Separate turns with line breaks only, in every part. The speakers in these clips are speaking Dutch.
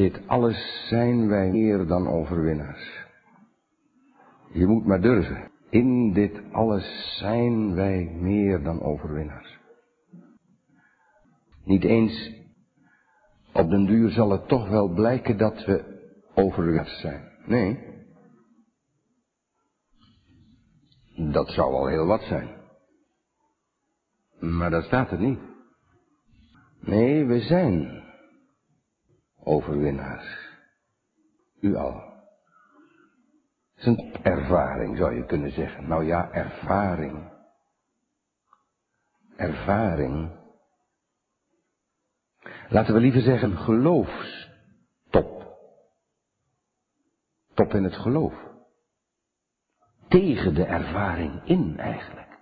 dit alles zijn wij meer dan overwinnaars. Je moet maar durven. In dit alles zijn wij meer dan overwinnaars. Niet eens op den duur zal het toch wel blijken dat we overwinnaars zijn. Nee. Dat zou al heel wat zijn. Maar dat staat er niet. Nee, we zijn overwinnaars. U al. Het is een ervaring, zou je kunnen zeggen. Nou ja, ervaring. Ervaring. Laten we liever zeggen geloofstop. Top in het geloof. Tegen de ervaring in eigenlijk.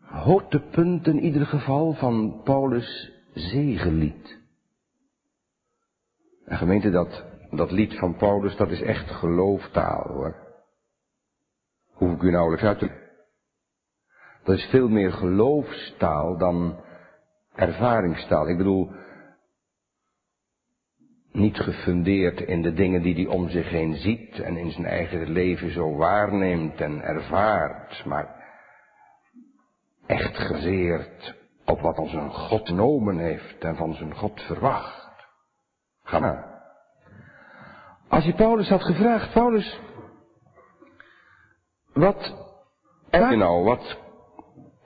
Hoogtepunt in ieder geval van Paulus' zegenlied. En gemeente, dat, dat lied van Paulus, dat is echt gelooftaal hoor. Hoef ik u nauwelijks uit te Dat is veel meer geloofstaal dan ervaringstaal. Ik bedoel, niet gefundeerd in de dingen die hij om zich heen ziet en in zijn eigen leven zo waarneemt en ervaart, maar echt gezeerd op wat ons een God genomen heeft en van zijn God verwacht. Ga maar. Als je Paulus had gevraagd, Paulus, wat er je nou, wat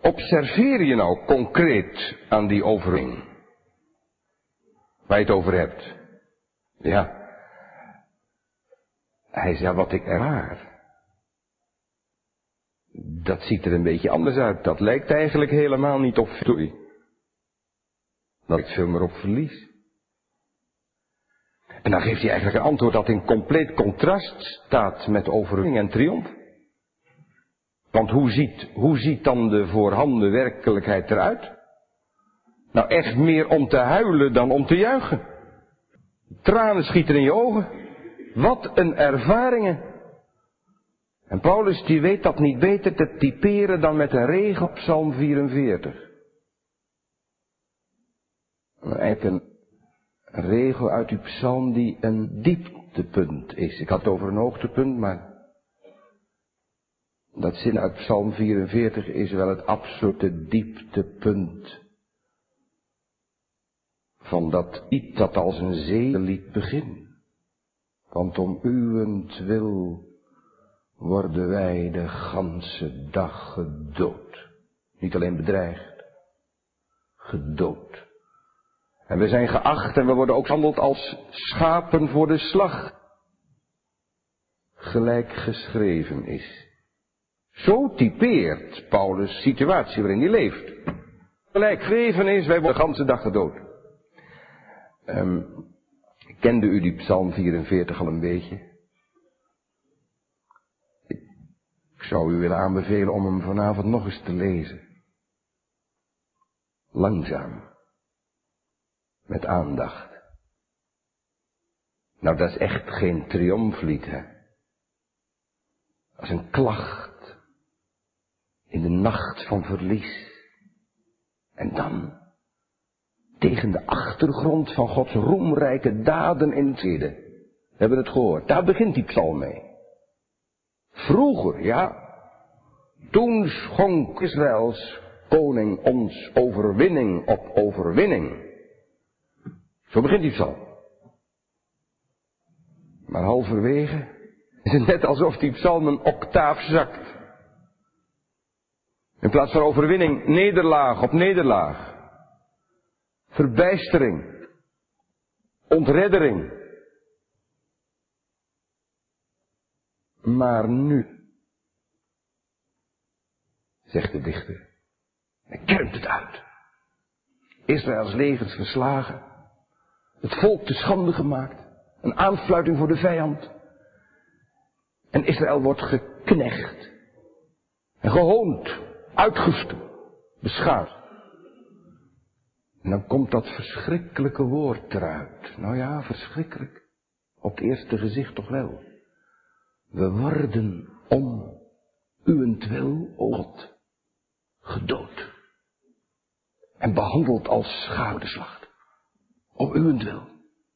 observeer je nou concreet aan die overwinning? Waar je het over hebt. Ja. Hij zei, wat ik ervaar dat ziet er een beetje anders uit. Dat lijkt eigenlijk helemaal niet op victorie. Dat lijkt veel meer op verlies. En dan geeft hij eigenlijk een antwoord dat in compleet contrast staat met overwinning en triomf. Want hoe ziet, hoe ziet dan de voorhanden werkelijkheid eruit? Nou, echt meer om te huilen dan om te juichen. Tranen schieten in je ogen. Wat een ervaringen. En Paulus die weet dat niet beter te typeren dan met een regel op Psalm 44. Eigenlijk een regel uit die psalm die een dieptepunt is. Ik had het over een hoogtepunt, maar dat zin uit Psalm 44 is wel het absolute dieptepunt van dat lied dat als een zeelied begint. Want om uwentwil worden wij de ganse dag gedood. Niet alleen bedreigd, gedood. En we zijn geacht en we worden ook gehandeld als schapen voor de slag. Gelijk geschreven is. Zo typeert Paulus' situatie waarin hij leeft. Gelijk geschreven is, wij worden de ganse dag gedood. Um, kende u die Psalm 44 al een beetje? Ik zou u willen aanbevelen om hem vanavond nog eens te lezen. Langzaam. Met aandacht. Nou, dat is echt geen triomflied, hè. Is een klacht. In de nacht van verlies. En dan, tegen de achtergrond van Gods roemrijke daden in het We hebben het gehoord. Daar begint die psalm mee. Vroeger, ja. Toen schonk Israëls koning ons overwinning op overwinning. Zo begint die psalm. Maar halverwege is het net alsof die psalm een octaaf zakt. In plaats van overwinning, nederlaag op nederlaag. Verbijstering. Ontreddering. Maar nu, zegt de dichter, hij kermt het uit. Israëls legers verslagen, het volk te schande gemaakt, een aanfluiting voor de vijand. En Israël wordt geknecht en gehoond, uitgestoten, beschaamd. En dan komt dat verschrikkelijke woord eruit. Nou ja, verschrikkelijk. Op eerste gezicht toch wel. We worden om uwentwil, o God, gedood. En behandeld als schadeslacht. Om uwentwil,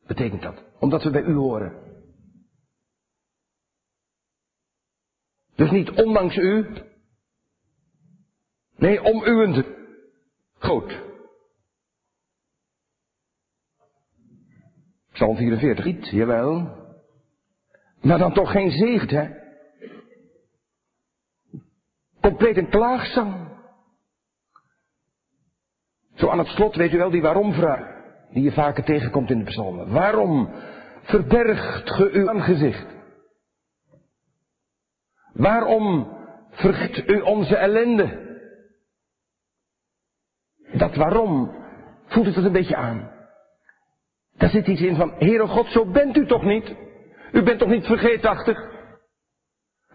betekent dat. Omdat we bij u horen. Dus niet ondanks u. Nee, om uwent. Goed. Psalm 44, niet, jawel. Maar dan toch geen zegt, hè? Compleet een klaagzang. Zo aan het slot weet u wel die waarom-vraag. Die je vaker tegenkomt in de psalmen. Waarom verbergt ge uw aangezicht? Waarom vergeet u onze ellende? Dat waarom voelt het het een beetje aan. Daar zit iets in van, Heere God, zo bent u toch niet? U bent toch niet vergeetachtig?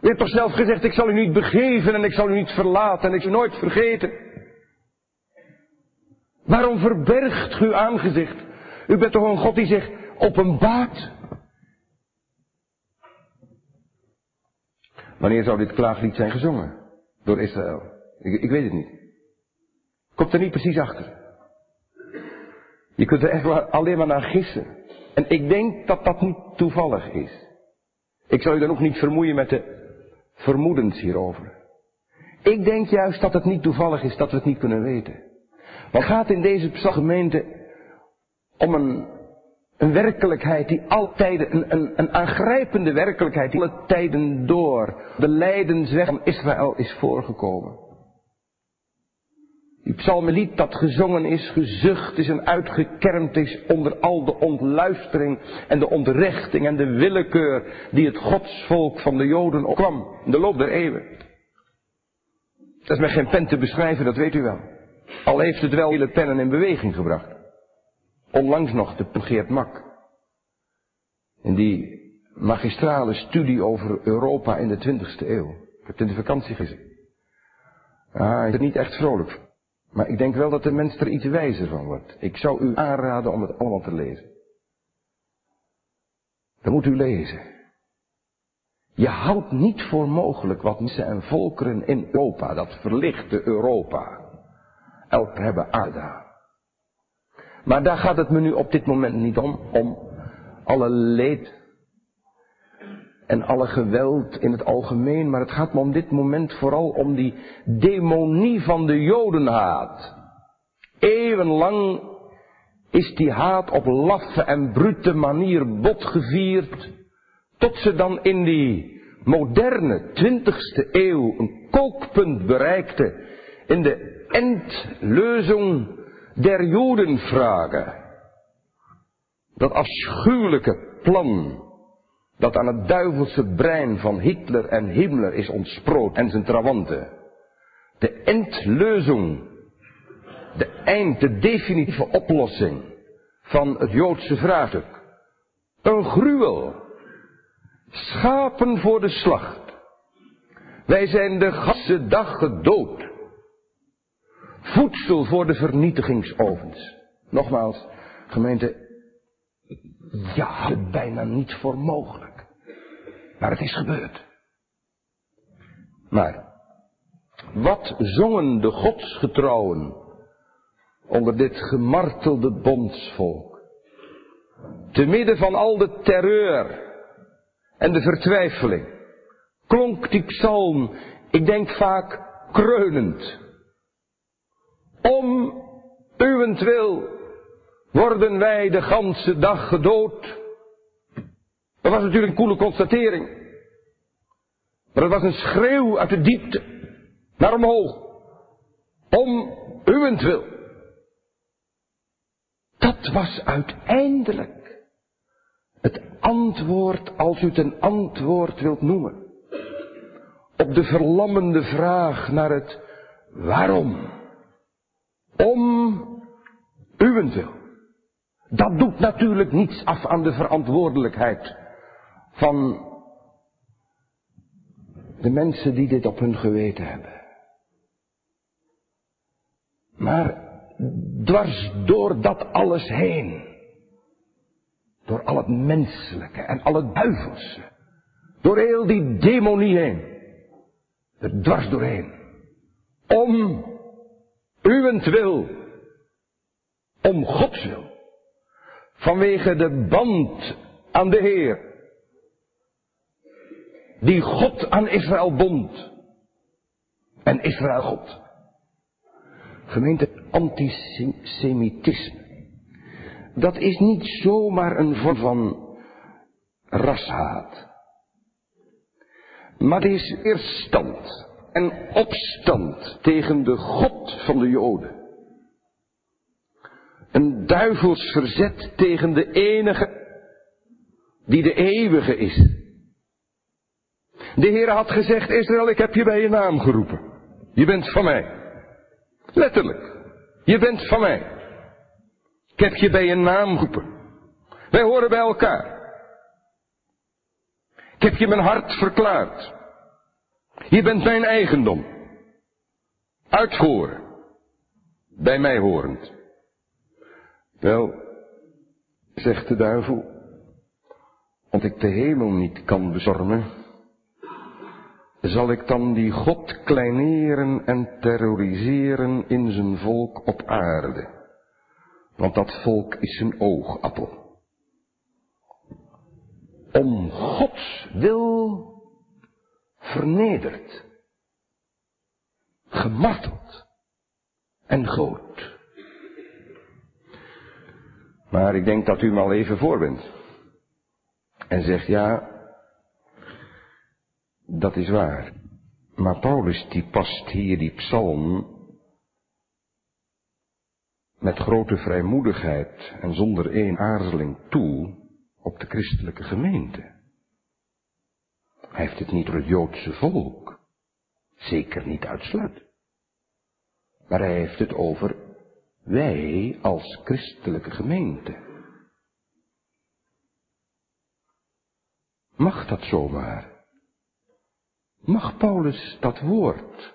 U hebt toch zelf gezegd, ik zal u niet begeven en ik zal u niet verlaten en ik zal u nooit vergeten. Waarom verbergt u aangezicht? U bent toch een God die zich openbaart? Wanneer zou dit klaaglied zijn gezongen? Door Israël? Ik, ik weet het niet. Komt er niet precies achter. Je kunt er echt alleen maar naar gissen. En ik denk dat dat niet toevallig is. Ik zal u dan ook niet vermoeien met de vermoedens hierover. Ik denk juist dat het niet toevallig is dat we het niet kunnen weten. Wat gaat in deze gemeente om een, een werkelijkheid die altijd, een, een, een aangrijpende werkelijkheid die alle tijden door de lijdensweg van Israël is voorgekomen. Die psalmelied dat gezongen is, gezucht is en uitgekermd is onder al de ontluistering en de ontrechting en de willekeur die het godsvolk van de Joden opkwam in de loop der eeuwen. Dat is met geen pen te beschrijven, dat weet u wel. Al heeft het wel hele pennen in beweging gebracht. Onlangs nog de Geert Mak. In die magistrale studie over Europa in de 20ste eeuw. Ik heb het in de vakantie gezien. Ah, ik ben niet echt vrolijk maar ik denk wel dat de mens er iets wijzer van wordt. Ik zou u aanraden om het allemaal te lezen. Dan moet u lezen. Je houdt niet voor mogelijk wat mensen en volkeren in Europa, dat verlichte Europa, elk hebben aangedaan. Maar daar gaat het me nu op dit moment niet om, om alle leed en alle geweld in het algemeen, maar het gaat me om dit moment vooral om die demonie van de jodenhaat. Eeuwenlang is die haat op laffe en brute manier botgevierd, tot ze dan in die moderne 20ste eeuw een kookpunt bereikte in de Endlösung der Jodenfrage. Dat afschuwelijke plan dat aan het duivelse brein van Hitler en Himmler is ontsproot en zijn trawanten. De endleuzing, de eind, de definitieve oplossing van het Joodse vraagstuk. Een gruwel. Schapen voor de slacht. Wij zijn de ganse dag gedood. Voedsel voor de vernietigingsovens. Nogmaals, gemeente, ja, bijna niet voor mogelijk. Maar het is gebeurd. Maar, wat zongen de godsgetrouwen onder dit gemartelde bondsvolk? Te midden van al de terreur en de vertwijfeling klonk die psalm, ik denk vaak kreunend. Om uwentwil worden wij de ganse dag gedood. Dat was natuurlijk een koele constatering. Maar het was een schreeuw uit de diepte naar omhoog. Om uwentwil. Dat was uiteindelijk het antwoord, als u het een antwoord wilt noemen, op de verlammende vraag naar het waarom. Om uwentwil. Dat doet natuurlijk niets af aan de verantwoordelijkheid van de mensen die dit op hun geweten hebben. Maar dwars door dat alles heen, door al het menselijke en al het duivelse, door heel die demonie heen, er dwars doorheen, om uwentwil, om Gods wil, vanwege de band aan de Heer, die God aan Israël bond en Israël God. Gemeente antisemitisme. Dat is niet zomaar een vorm van rashaat. Maar het is weerstand en opstand tegen de God van de Joden. Een duivels verzet tegen de enige die de eeuwige is. De Heer had gezegd, Israël, ik heb je bij je naam geroepen. Je bent van mij. Letterlijk. Je bent van mij. Ik heb je bij je naam geroepen. Wij horen bij elkaar. Ik heb je mijn hart verklaard. Je bent mijn eigendom. Uitvoeren. Bij mij horend. Wel, zegt de duivel, want ik de hemel niet kan bezormen, zal ik dan die God kleineren en terroriseren in zijn volk op aarde. Want dat volk is een oogappel om Gods wil vernederd, gemarteld en groot. Maar ik denk dat u hem al even voor bent. En zegt ja, dat is waar. Maar Paulus die past hier die psalm met grote vrijmoedigheid en zonder één aarzeling toe op de christelijke gemeente. Hij heeft het niet over het Joodse volk. Zeker niet uitsluit. Maar hij heeft het over wij als christelijke gemeente. Mag dat zomaar? Mag Paulus dat woord,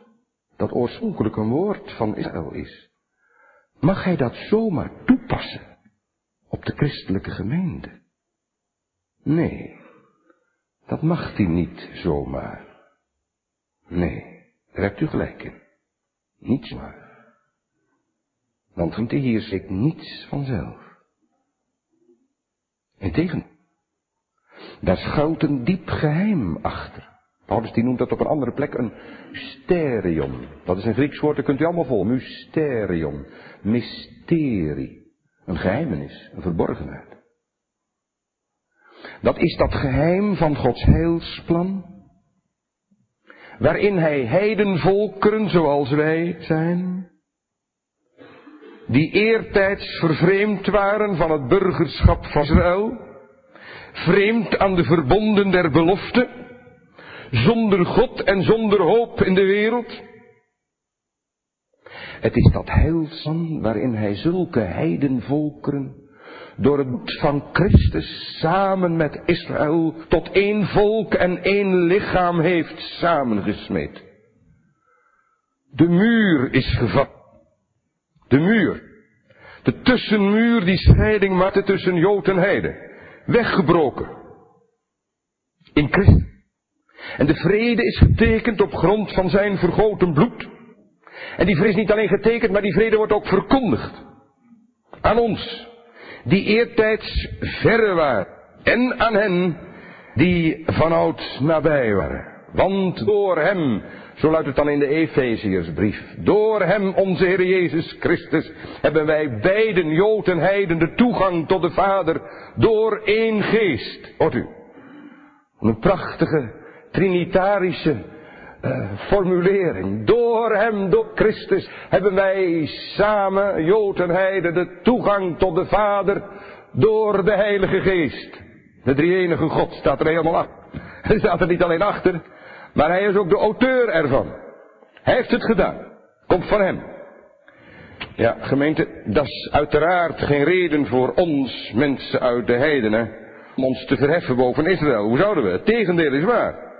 dat oorspronkelijk een woord van Israël is, mag hij dat zomaar toepassen op de christelijke gemeente? Nee, dat mag hij niet zomaar. Nee, daar hebt u gelijk in. Niet zomaar. Want hier zit niets vanzelf. Integendeel. Daar schuilt een diep geheim achter. Paulus die noemt dat op een andere plek een mysterium. Dat is een Grieks woord, dat kunt u allemaal vol. Mysterium. Mysterie. Een geheimenis, een verborgenheid. Dat is dat geheim van Gods heilsplan. Waarin hij heidenvolkeren zoals wij zijn, die eertijds vervreemd waren van het burgerschap van Israël, vreemd aan de verbonden der belofte, zonder God en zonder hoop in de wereld. Het is dat heilsplan waarin hij zulke heidenvolkeren door het van Christus samen met Israël tot één volk en één lichaam heeft samengesmeed. De muur is gevat. De muur. De tussenmuur die scheiding maakte tussen Jood en Heide. Weggebroken. In Christus. En de vrede is getekend op grond van zijn vergoten bloed. En die vrede is niet alleen getekend, maar die vrede wordt ook verkondigd. Aan ons die eertijds verre waren. En aan hen die vanouds nabij waren. Want door hem, zo luidt het dan in de Efeziërsbrief, door hem, onze Heer Jezus Christus, hebben wij beiden, Jood en Heiden, de toegang tot de Vader door één geest. Hoort u? Een prachtige trinitarische uh, formulering. Door hem, door Christus, hebben wij samen, Jood en Heide, de toegang tot de Vader door de Heilige Geest. De drie-enige God staat er helemaal achter. Hij staat er niet alleen achter, maar hij is ook de auteur ervan. Hij heeft het gedaan. Komt van hem. Ja, gemeente, dat is uiteraard geen reden voor ons, mensen uit de heidenen, om ons te verheffen boven Israël. Hoe zouden we? Het tegendeel is waar.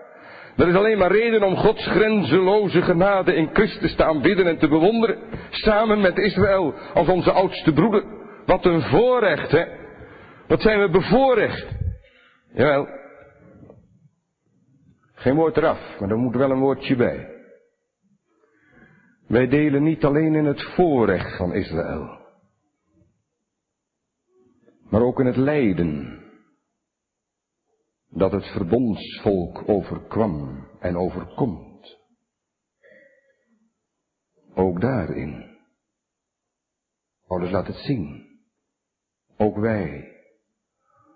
Er is alleen maar reden om Gods grenzeloze genade in Christus te aanbidden en te bewonderen. Samen met Israël als onze oudste broeder. Wat een voorrecht, hè? Wat zijn we bevoorrecht? Jawel. Geen woord eraf, maar er moet wel een woordje bij. Wij delen niet alleen in het voorrecht van Israël. maar ook in het lijden dat het verbondsvolk overkwam en overkomt. Ook daarin. Paulus laat het zien. Ook wij,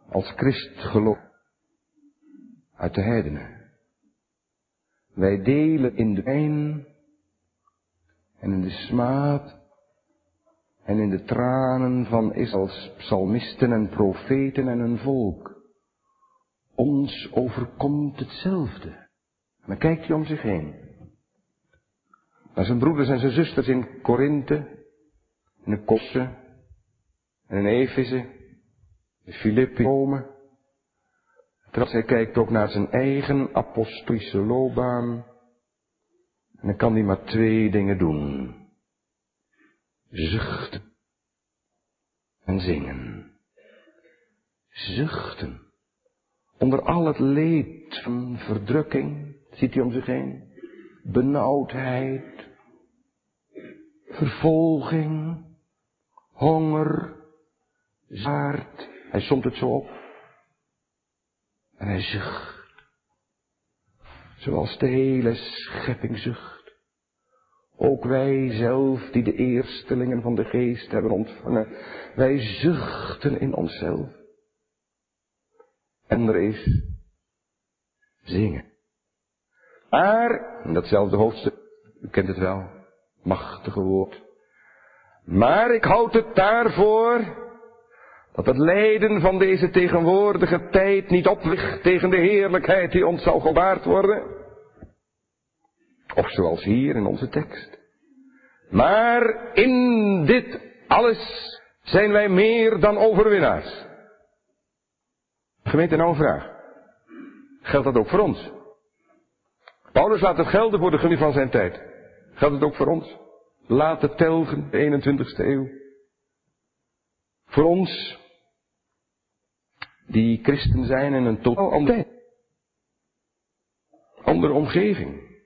als Christ geloof uit de heidenen. Wij delen in de pijn en in de smaad en in de tranen van Israëls psalmisten en profeten en een volk. Ons overkomt hetzelfde. En dan kijkt hij om zich heen. Naar zijn broeders en zijn zusters in Korinthe, in de Kosse, en in Efeze, in Filippi, Rome. Terwijl hij kijkt ook naar zijn eigen apostolische loopbaan. En dan kan hij maar twee dingen doen. Zuchten en zingen. Zuchten. Onder al het leed van verdrukking, ziet hij om zich heen, benauwdheid, vervolging, honger, zaard. Hij somt het zo op. En hij zucht. Zoals de hele schepping zucht. Ook wij zelf, die de eerstelingen van de geest hebben ontvangen, wij zuchten in onszelf. En er is zingen. Maar, in datzelfde hoofdstuk, u kent het wel, machtige woord. Maar ik houd het daarvoor dat het lijden van deze tegenwoordige tijd niet opligt tegen de heerlijkheid die ons zal gewaard worden. Of zoals hier in onze tekst. Maar in dit alles zijn wij meer dan overwinnaars. Gemeente, nou een vraag. Geldt dat ook voor ons? Paulus laat het gelden voor de gemeente van zijn tijd. Geldt het ook voor ons? Laat het telgen, de 21ste eeuw. Voor ons, die christen zijn in een totaal andere tijd. Andere omgeving.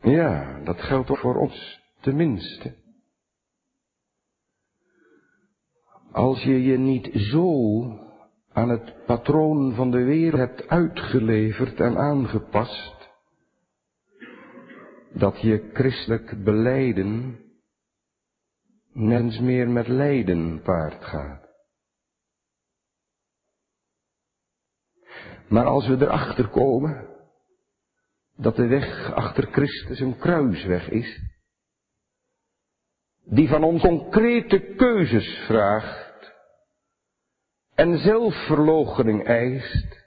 Ja, dat geldt ook voor ons, tenminste. Als je je niet zo aan het patroon van de wereld hebt uitgeleverd en aangepast, dat je christelijk beleiden nergens meer met lijden paard gaat. Maar als we erachter komen dat de weg achter Christus een kruisweg is, die van ons concrete keuzes vraagt en zelfverloochening eist,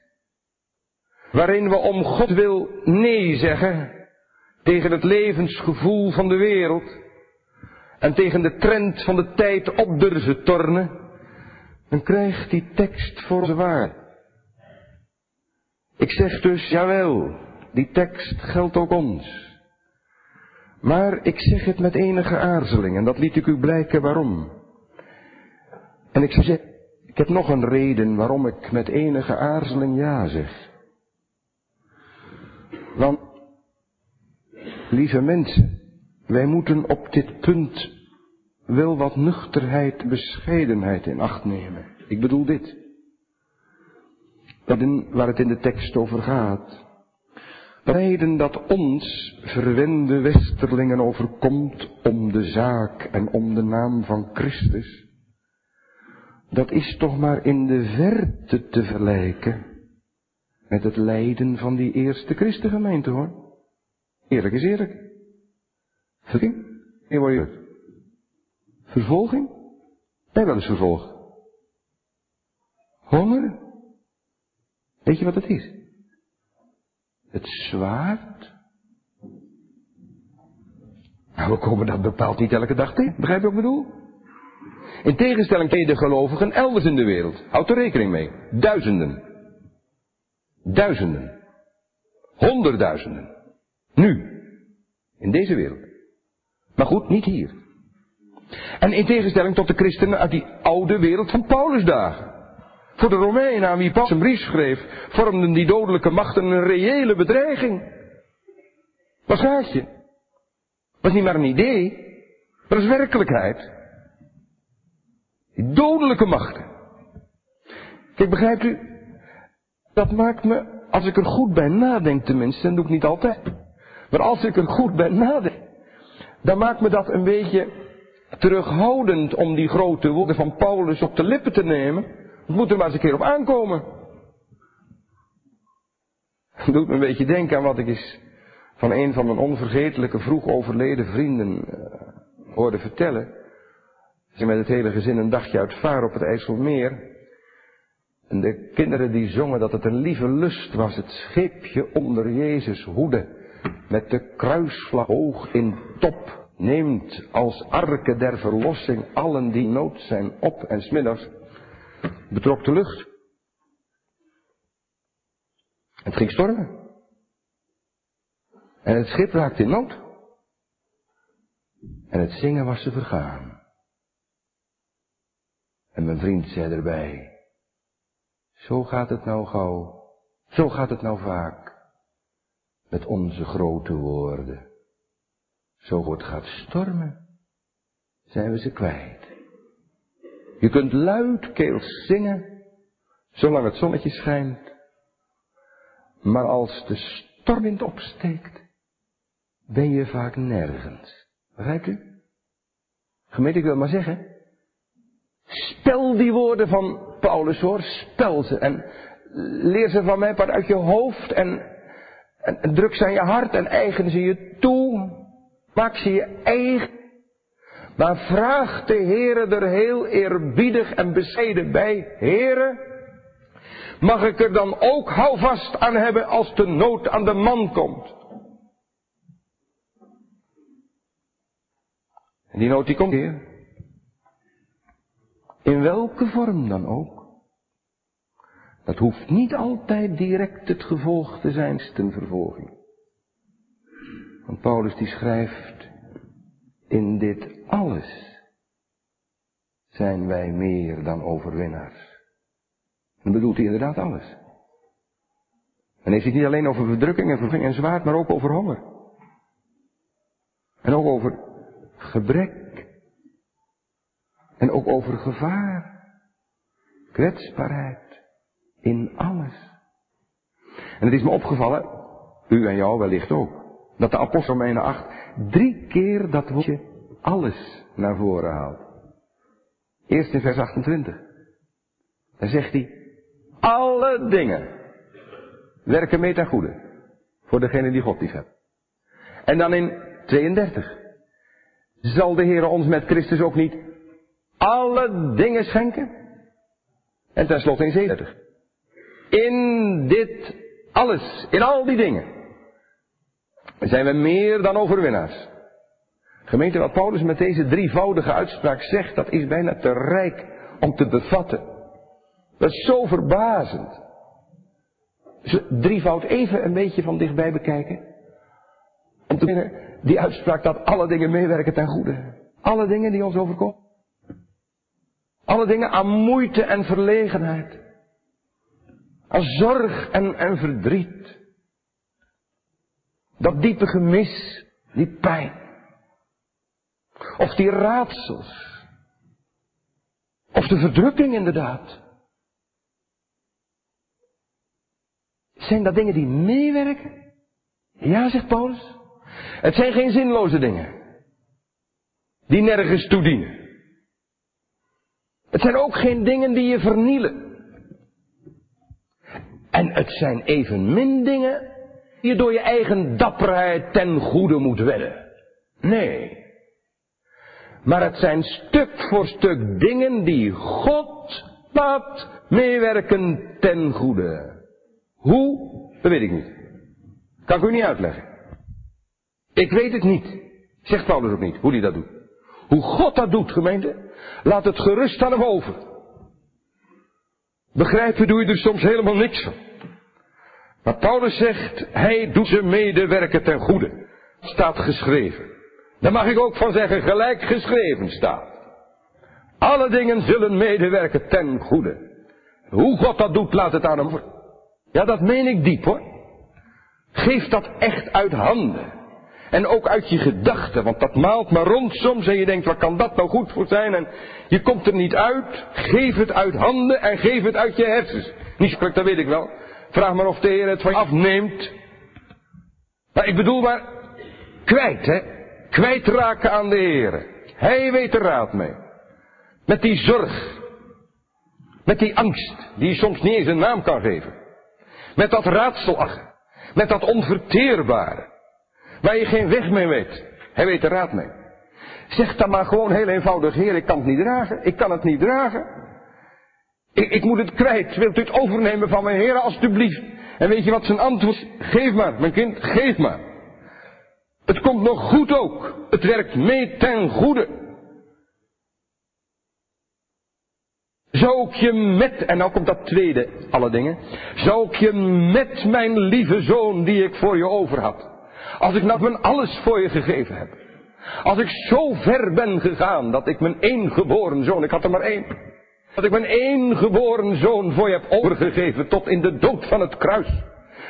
waarin we om God wil nee zeggen tegen het levensgevoel van de wereld en tegen de trend van de tijd op durven tornen, dan krijgt die tekst voor ze waar. Ik zeg dus, jawel, die tekst geldt ook ons. Maar ik zeg het met enige aarzeling en dat liet ik u blijken waarom. En ik zeg, ik heb nog een reden waarom ik met enige aarzeling ja zeg. Want, lieve mensen, wij moeten op dit punt wel wat nuchterheid, bescheidenheid in acht nemen. Ik bedoel dit. Waar het in de tekst over gaat. Lijden dat ons, verwende westerlingen, overkomt om de zaak en om de naam van Christus. Dat is toch maar in de verte te vergelijken met het lijden van die eerste christengemeente hoor. Eerlijk is eerlijk. Vervolging? Eeuwig. Vervolging? Nee, wel eens vervolg. Honger? Weet je wat het is? Het zwaard? Nou, we komen dat bepaald niet elke dag tegen. Begrijp je wat ik bedoel? In tegenstelling tegen de gelovigen elders in de wereld. Houd er rekening mee. Duizenden. Duizenden. Honderdduizenden. Nu. In deze wereld. Maar goed, niet hier. En in tegenstelling tot de christenen uit die oude wereld van Paulus dagen. Voor de Romeinen aan wie Paulus een brief schreef, vormden die dodelijke machten een reële bedreiging. Gaat je? Was niet maar een idee, maar is werkelijkheid. Dodelijke machten. Kijk, begrijpt u? Dat maakt me, als ik er goed bij nadenk tenminste, en doe ik niet altijd. Maar als ik er goed bij nadenk, dan maakt me dat een beetje terughoudend om die grote woorden van Paulus op de lippen te nemen. Het moet er maar eens een keer op aankomen. Dat doet me een beetje denken aan wat ik eens van een van mijn onvergetelijke vroeg overleden vrienden uh, hoorde vertellen. Ze met het hele gezin een dagje uitvaren op het IJsselmeer. En de kinderen die zongen dat het een lieve lust was, het scheepje onder Jezus hoede, met de kruisvlag hoog in top, neemt als arke der verlossing allen die nood zijn op en smiddags betrok de lucht. Het ging stormen. En het schip raakte in nood. En het zingen was ze vergaan. En mijn vriend zei erbij, zo gaat het nou gauw, zo gaat het nou vaak, met onze grote woorden. Zo het gaat stormen, zijn we ze kwijt. Je kunt luidkeels zingen, zolang het zonnetje schijnt. Maar als de stormwind opsteekt, ben je vaak nergens. Begrijpt u? Gemeente, ik wil maar zeggen. Spel die woorden van Paulus hoor, spel ze. En leer ze van mij part uit je hoofd en druk ze aan je hart en eigen ze je toe. Maak ze je eigen. Maar vraag de Heere er heel eerbiedig en bescheiden bij. Heere, mag ik er dan ook houvast aan hebben als de nood aan de man komt? En die nood die komt hier. In welke vorm dan ook. Dat hoeft niet altijd direct het gevolg te zijn ten vervolging. Want Paulus die schrijft, in dit alles zijn wij meer dan overwinnaars. En dan bedoelt hij inderdaad alles. En hij niet alleen over verdrukking en verving en zwaard, maar ook over honger. En ook over gebrek. En ook over gevaar. Kwetsbaarheid. In alles. En het is me opgevallen, u en jou wellicht ook, dat de apostel Romeinen 8 drie keer dat woordje alles naar voren haalt. Eerst in vers 28. Dan zegt hij, alle dingen werken mee ten goede. Voor degene die God lief hebben. En dan in 32. Zal de Heer ons met Christus ook niet alle dingen schenken? En tenslotte in 37. In dit alles, in al die dingen, zijn we meer dan overwinnaars. Gemeente, wat Paulus met deze drievoudige uitspraak zegt, dat is bijna te rijk om te bevatten. Dat is zo verbazend. Drievoud even een beetje van dichtbij bekijken. Om te die uitspraak dat alle dingen meewerken ten goede. Alle dingen die ons overkomen. Alle dingen aan moeite en verlegenheid. Aan zorg en, en verdriet. Dat diepe gemis, die pijn. Of die raadsels. Of de verdrukking inderdaad. Zijn dat dingen die meewerken? Ja, zegt Paulus. Het zijn geen zinloze dingen. Die nergens toe dienen. Het zijn ook geen dingen die je vernielen. En het zijn evenmin dingen die je door je eigen dapperheid ten goede moet wedden. Nee. Maar het zijn stuk voor stuk dingen die God laat meewerken ten goede. Hoe? Dat weet ik niet. Kan ik u niet uitleggen. Ik weet het niet. Zegt Paulus ook niet, hoe hij dat doet. Hoe God dat doet, gemeente, laat het gerust aan hem over. Begrijpen doe je er soms helemaal niks van. Maar Paulus zegt, hij doet ze medewerken ten goede. Staat geschreven. Daar mag ik ook van zeggen, gelijk geschreven staat. Alle dingen zullen medewerken ten goede. Hoe God dat doet, laat het aan hem. Ja, dat meen ik diep hoor. Geef dat echt uit handen. En ook uit je gedachten, want dat maalt maar rond soms en je denkt, wat kan dat nou goed voor zijn? En je komt er niet uit. Geef het uit handen en geef het uit je hersens. Niet zo dat weet ik wel. Vraag maar of de Heer het van je afneemt. Maar ik bedoel maar, kwijt hè. Kwijtraken aan de Heer. Hij weet er raad mee. Met die zorg. Met die angst, die je soms niet eens een naam kan geven. Met dat raadselachtige. Met dat onverteerbare. Waar je geen weg mee weet. Hij weet er raad mee. Zeg dan maar gewoon heel eenvoudig, Heer, ik kan het niet dragen. Ik kan het niet dragen. Ik, ik moet het kwijt. Wilt u het overnemen van mijn Heer, alstublieft? En weet je wat zijn antwoord Geef maar, mijn kind, geef maar. Het komt nog goed ook. Het werkt mee ten goede. Zou ik je met, en nou komt dat tweede, alle dingen. Zou ik je met mijn lieve zoon die ik voor je over had. Als ik nog mijn alles voor je gegeven heb. Als ik zo ver ben gegaan dat ik mijn één geboren zoon, ik had er maar één. Dat ik mijn één geboren zoon voor je heb overgegeven tot in de dood van het kruis.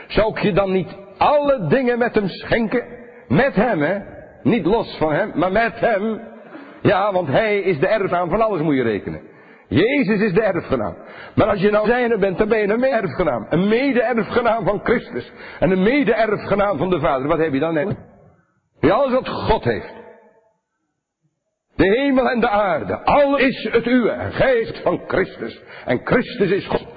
Zou ik je dan niet alle dingen met hem schenken? Met hem, hè? Niet los van hem, maar met hem. Ja, want hij is de erfnaam van alles, moet je rekenen. Jezus is de erfgenaam. Maar als je nou zijne bent, dan ben je een mede-erfgenaam. Een mede-erfgenaam van Christus. En een mede-erfgenaam van de Vader. Wat heb je dan net? Ja, alles wat God heeft. De hemel en de aarde. Al is het uwe. En gij van Christus. En Christus is God.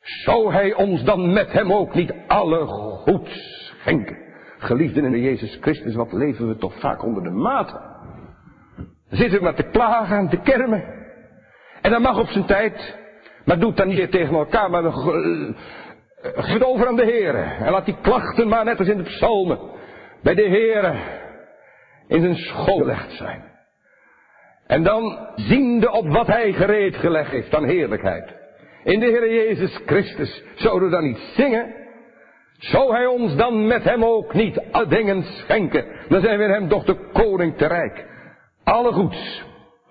Zou hij ons dan met hem ook niet alle goed schenken? Geliefden in de Jezus Christus, wat leven we toch vaak onder de. Dan zitten we maar te klagen en te kermen. En dat mag op zijn tijd. Maar doe het dan niet tegen elkaar, maar geef het over aan de Heer. En laat die klachten maar net als in de psalmen bij de Heer in zijn school gelegd zijn. En dan ziende op wat hij gereed gelegd heeft dan heerlijkheid. In de Heer Jezus Christus zouden we dan niet zingen. Zou hij ons dan met hem ook niet dingen schenken? Dan zijn we hem toch de koning te rijk. Alle goeds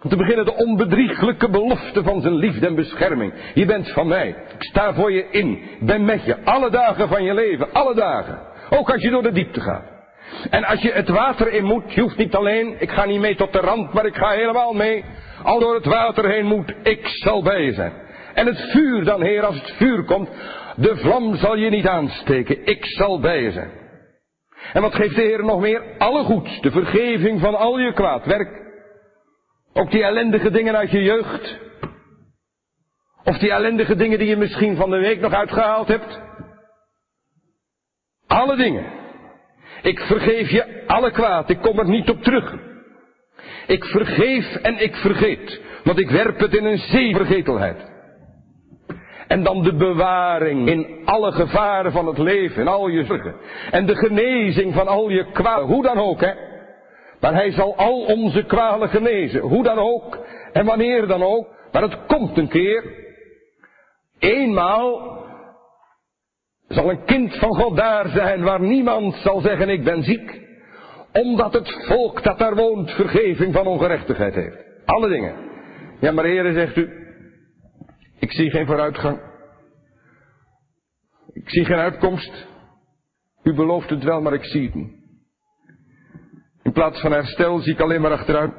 te beginnen de onbedrieglijke belofte van zijn liefde en bescherming. Je bent van mij. Ik sta voor je in. Ik ben met je. Alle dagen van je leven. Alle dagen. Ook als je door de diepte gaat. En als je het water in moet, je hoeft niet alleen, ik ga niet mee tot de rand, maar ik ga helemaal mee. Al door het water heen moet, ik zal bij je zijn. En het vuur dan, Heer, als het vuur komt, de vlam zal je niet aansteken. Ik zal bij je zijn. En wat geeft de Heer nog meer? Alle goed, de vergeving van al je kwaad werk. Ook die ellendige dingen uit je jeugd. Of die ellendige dingen die je misschien van de week nog uitgehaald hebt. Alle dingen. Ik vergeef je alle kwaad. Ik kom er niet op terug. Ik vergeef en ik vergeet. Want ik werp het in een zee vergetelheid. En dan de bewaring in alle gevaren van het leven, in al je zorgen. En de genezing van al je kwaad. Hoe dan ook, hè. Maar hij zal al onze kwalen genezen. Hoe dan ook. En wanneer dan ook. Maar het komt een keer. Eenmaal zal een kind van God daar zijn waar niemand zal zeggen ik ben ziek. Omdat het volk dat daar woont vergeving van ongerechtigheid heeft. Alle dingen. Ja maar heren zegt u. Ik zie geen vooruitgang. Ik zie geen uitkomst. U belooft het wel, maar ik zie het niet. In plaats van herstel zie ik alleen maar achteruit.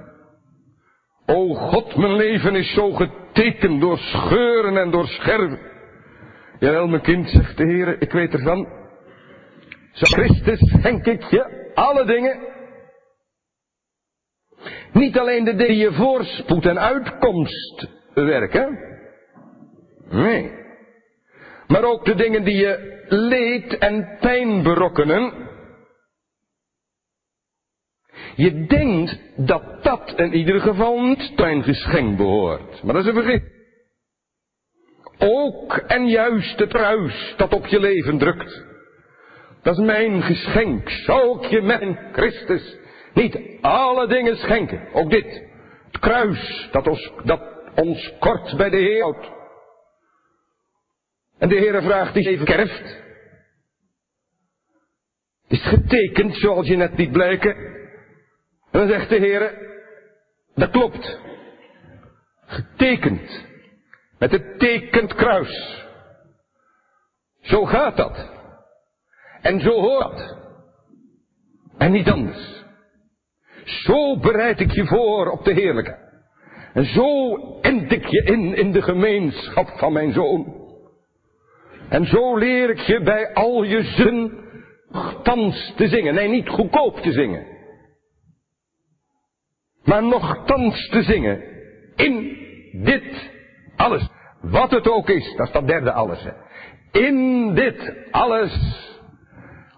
O God, mijn leven is zo getekend door scheuren en door scherven. Jawel, mijn kind, zegt de Heer, ik weet ervan. Christus schenk ik je alle dingen. Niet alleen de dingen die je voorspoed en uitkomst werken. Nee. Maar ook de dingen die je leed en pijn berokkenen. Je denkt dat dat in ieder geval niet tot een geschenk behoort. Maar dat is een vergif. Ook en juist het kruis dat op je leven drukt. Dat is mijn geschenk. Zou ik je met Christus niet alle dingen schenken. Ook dit. Het kruis dat ons, dat ons kort bij de Heer houdt. En de Heer vraagt die even kerft. Is getekend zoals je net niet blijken. En dan zegt de Heer, dat klopt. Getekend. Met het tekend kruis. Zo gaat dat. En zo hoort dat. En niet anders. Zo bereid ik je voor op de heerlijke. En zo ent ik je in in de gemeenschap van mijn zoon. En zo leer ik je bij al je zin thans te zingen. Nee, niet goedkoop te zingen. Maar nogthans te zingen. In dit alles. Wat het ook is, dat is dat derde alles. Hè. In dit alles,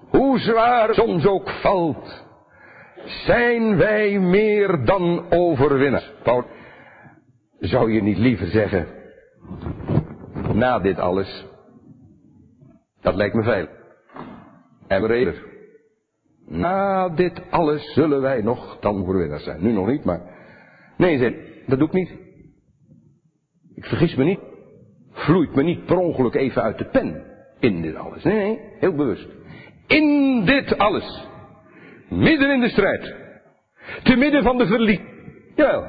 hoe zwaar soms ook valt, zijn wij meer dan overwinnaars. Paul, zou je niet liever zeggen, na dit alles, dat lijkt me veel. En reden. Na dit alles zullen wij nog dan overwinnaars zijn. Nu nog niet, maar... Nee, dat doe ik niet. Ik vergis me niet vloeit me niet per ongeluk even uit de pen in dit alles. Nee, nee, heel bewust. In dit alles. Midden in de strijd. Te midden van de verlies. Jawel.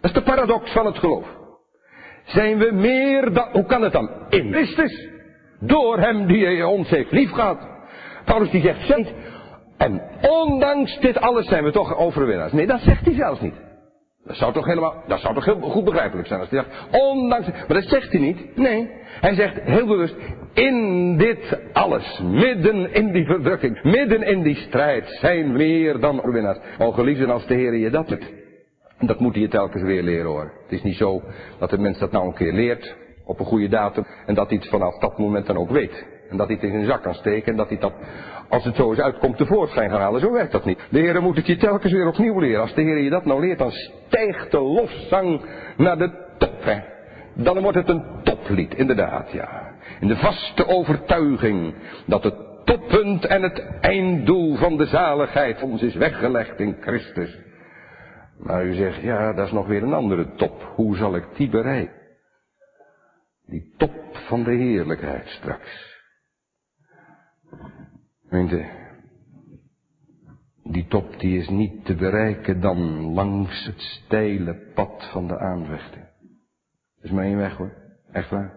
Dat is de paradox van het geloof. Zijn we meer dan, hoe kan het dan? In Christus. Door hem die ons heeft liefgehad. Paulus die zegt, en ondanks dit alles zijn we toch overwinnaars. Nee, dat zegt hij zelfs niet. Dat zou toch helemaal, dat zou toch heel goed begrijpelijk zijn als hij zegt, ondanks, maar dat zegt hij niet. Nee, hij zegt heel bewust, in dit alles, midden in die verdrukking, midden in die strijd, zijn meer dan overwinnaars. O geliefden, als de Heer je dat doet. Dat moet hij je telkens weer leren hoor. Het is niet zo dat de mens dat nou een keer leert, op een goede datum, en dat hij het vanaf dat moment dan ook weet. En dat hij het in zijn zak kan steken en dat hij dat als het zo eens uitkomt, tevoorschijn gaan halen. Zo werkt dat niet. De Heer moet het je telkens weer opnieuw leren. Als de Heer je dat nou leert, dan stijgt de lofzang naar de top. Hè. Dan wordt het een toplied, inderdaad, ja. In de vaste overtuiging dat het toppunt en het einddoel van de zaligheid ons is weggelegd in Christus. Maar u zegt, ja, dat is nog weer een andere top. Hoe zal ik die bereiken? Die top van de heerlijkheid straks. Gemeente, die top die is niet te bereiken dan langs het steile pad van de aanvechting. Dat is maar één weg hoor, echt waar.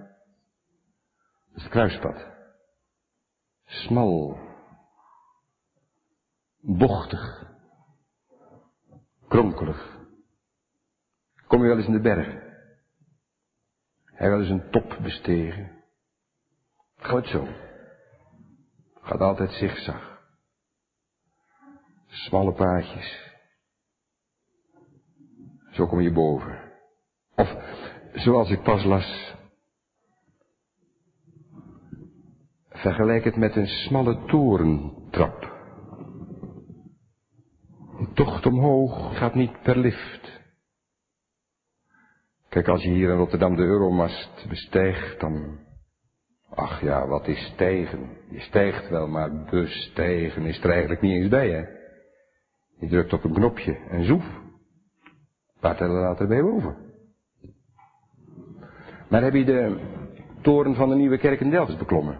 Dat is het kruispad. Smal. Bochtig. Kronkelig. Kom je wel eens in de berg? Hij wel eens een top bestegen? Gaat zo. Gaat altijd zigzag. Smalle paadjes. Zo kom je boven. Of, zoals ik pas las. Vergelijk het met een smalle torentrap. Een tocht omhoog gaat niet per lift. Kijk, als je hier in Rotterdam de Euromast bestijgt, dan Ach ja, wat is stijgen? Je stijgt wel, maar bestijgen is er eigenlijk niet eens bij, hè? Je drukt op een knopje en zoef. Een paar tellen later ben je boven. Maar heb je de toren van de Nieuwe Kerk in Delft beklommen?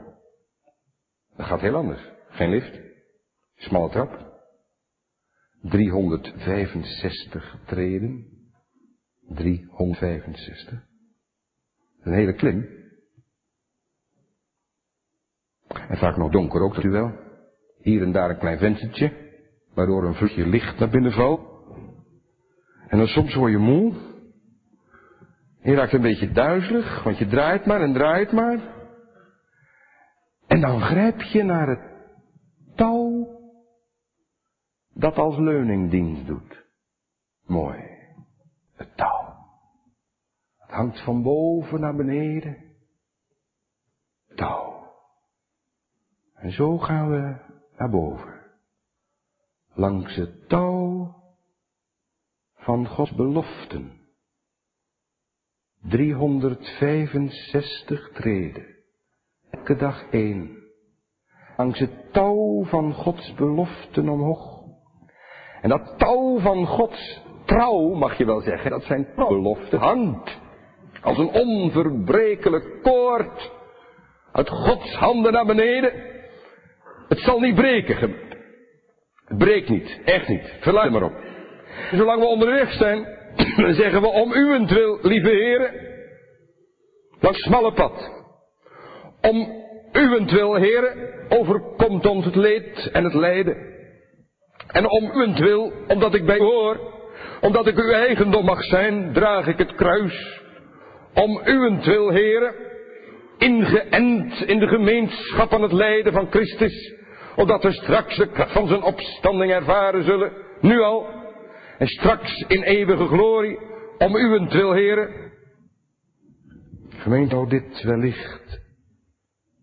Dat gaat heel anders. Geen lift. Smalle trap. 365 treden. 365. Een hele klim. En vaak nog donker ook, dat u wel. Hier en daar een klein venstertje, waardoor een vluchtje licht naar binnen valt. En dan soms word je moe. Je raakt een beetje duizelig, want je draait maar en draait maar. En dan grijp je naar het touw dat als leuning dienst doet. Mooi. Het touw. Het hangt van boven naar beneden. Touw. En zo gaan we naar boven. Langs het touw van Gods beloften. 365 treden. Elke dag één. Langs het touw van Gods beloften omhoog. En dat touw van Gods trouw, mag je wel zeggen, dat zijn beloften, hangt als een onverbrekelijk koord uit Gods handen naar beneden. Het zal niet breken. Het breekt niet. Echt niet. Verluid maar op. Zolang we onderweg zijn, zeggen we om uwentwil, lieve heren, dat smalle pad. Om uwentwil, heren, overkomt ons het leed en het lijden.
En om uwentwil, omdat ik bij u hoor, omdat ik uw eigendom mag zijn, draag ik het kruis. Om uwentwil, heren, ingeënt in de gemeenschap van het lijden van Christus, opdat we straks de kracht van zijn opstanding ervaren zullen, nu al, en straks in eeuwige glorie, om uwentwil, heren. Gemeente, zou dit wellicht,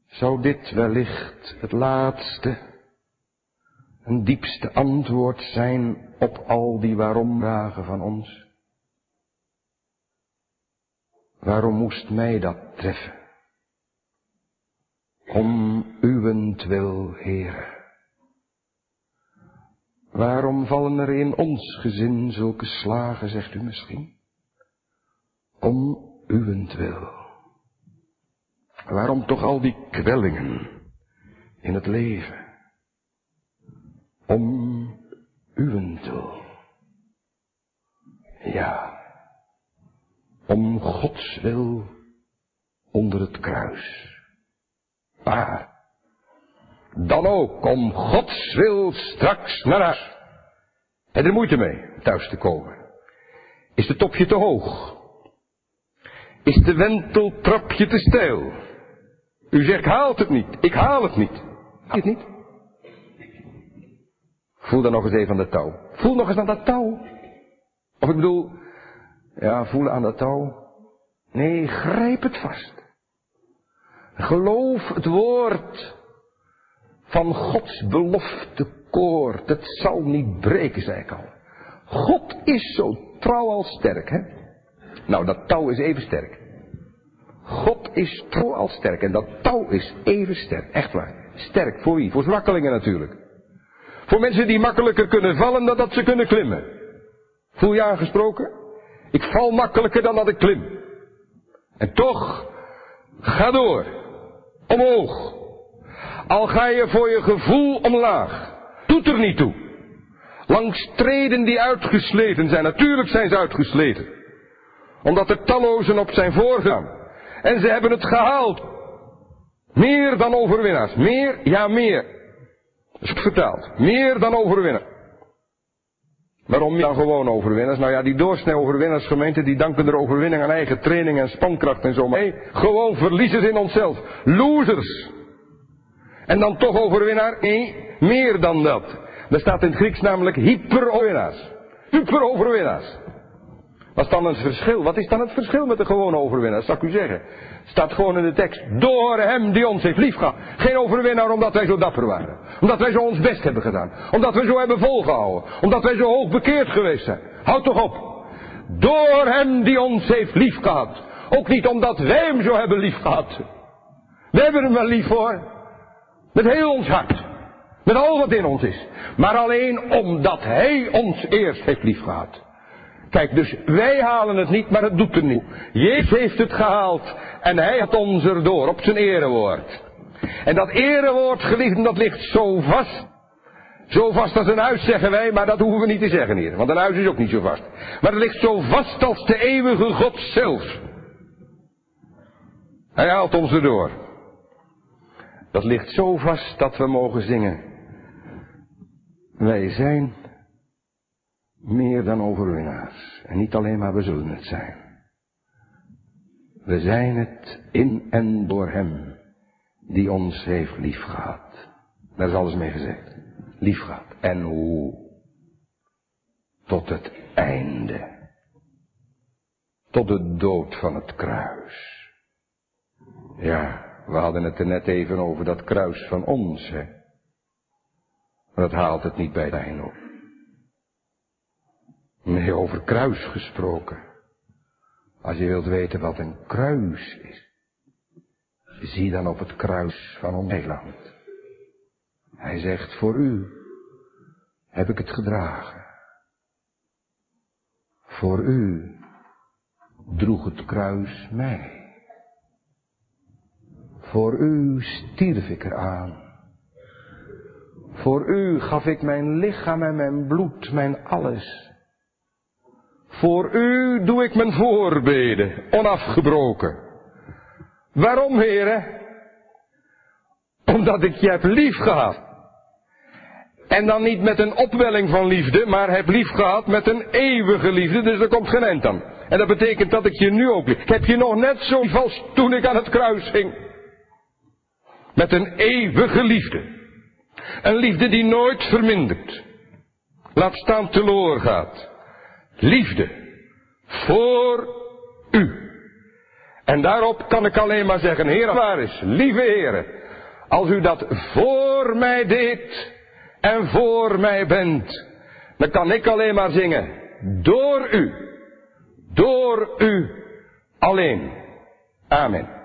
zou dit wellicht het laatste een diepste antwoord zijn op al die waarom-vragen van ons? Waarom moest mij dat treffen? Om uwentwil, Heere. Waarom vallen er in ons gezin zulke slagen, zegt u misschien? Om uwentwil. Waarom toch al die kwellingen in het leven? Om uwentwil. Ja, om Gods wil onder het kruis. Maar, dan ook om Gods wil straks naar huis. Heb er moeite mee thuis te komen? Is de topje te hoog? Is de wenteltrapje te steil? U zegt haalt het niet. Ik haal het niet. Haal het niet? Voel dan nog eens even aan de touw. Voel nog eens aan dat touw. Of ik bedoel, ja, voelen aan dat touw. Nee, grijp het vast. Geloof het woord van Gods belofte koord. Het zal niet breken, zei ik al. God is zo trouw als sterk, hè? Nou, dat touw is even sterk. God is trouw als sterk. En dat touw is even sterk. Echt waar. Sterk voor wie? Voor zwakkelingen natuurlijk. Voor mensen die makkelijker kunnen vallen dan dat ze kunnen klimmen. Voel je aangesproken? Ik val makkelijker dan dat ik klim. En toch, ga door. Omhoog. Al ga je voor je gevoel omlaag. Doet er niet toe. Langs treden die uitgesleten zijn. Natuurlijk zijn ze uitgesleten. Omdat er tallozen op zijn voorgaan. En ze hebben het gehaald. Meer dan overwinnaars. Meer, ja meer. Dat is vertaald. Meer dan overwinnaars. Waarom dan gewoon overwinnaars? Nou ja, die doorsnee overwinnaarsgemeenten, die danken de overwinning aan eigen training en spankracht en zo. Maar nee, gewoon verliezers in onszelf. Losers. En dan toch overwinnaar? Nee, meer dan dat. Er staat in het Grieks namelijk hyperoverwinnaars. Superoverwinnaars. Wat is dan het verschil? Wat is dan het verschil met de gewone overwinnaars, zal ik u zeggen? Staat gewoon in de tekst. Door hem die ons heeft liefgehad. Geen overwinnaar omdat wij zo dapper waren. Omdat wij zo ons best hebben gedaan. Omdat wij zo hebben volgehouden. Omdat wij zo hoog bekeerd geweest zijn. Houd toch op. Door hem die ons heeft liefgehad. Ook niet omdat wij hem zo hebben liefgehad. We hebben hem wel lief hoor. Met heel ons hart. Met al wat in ons is. Maar alleen omdat hij ons eerst heeft liefgehad. Kijk, dus wij halen het niet, maar het doet er niet. Jezus heeft het gehaald en hij had ons erdoor op zijn erewoord. En dat erewoord, geliefden, dat ligt zo vast. Zo vast als een huis, zeggen wij, maar dat hoeven we niet te zeggen hier. Want een huis is ook niet zo vast. Maar het ligt zo vast als de eeuwige God zelf. Hij haalt ons erdoor. Dat ligt zo vast dat we mogen zingen. Wij zijn meer dan overwinnaars. En niet alleen maar we zullen het zijn. We zijn het in en door Hem die ons heeft liefgehad. Daar is alles mee gezegd. Liefgehad. En hoe? Tot het einde. Tot de dood van het kruis. Ja, we hadden het er net even over dat kruis van ons, hè. Maar dat haalt het niet bij einde op. Nee, over kruis gesproken. Als je wilt weten wat een kruis is, zie dan op het kruis van ons eiland. Hij zegt, voor u heb ik het gedragen. Voor u droeg het kruis mij. Voor u stierf ik eraan. Voor u gaf ik mijn lichaam en mijn bloed, mijn alles. Voor u doe ik mijn voorbeden, onafgebroken. Waarom, heren? Omdat ik je heb lief gehad. En dan niet met een opwelling van liefde, maar heb lief gehad met een eeuwige liefde, dus er komt geen eind aan. En dat betekent dat ik je nu ook lief. Ik heb je nog net zo als toen ik aan het kruis hing. Met een eeuwige liefde. Een liefde die nooit vermindert. Laat staan teloor gaat. Liefde. Voor u. En daarop kan ik alleen maar zeggen, Heer, waar is, lieve Heer, als u dat voor mij deed en voor mij bent, dan kan ik alleen maar zingen, door u, door u alleen. Amen.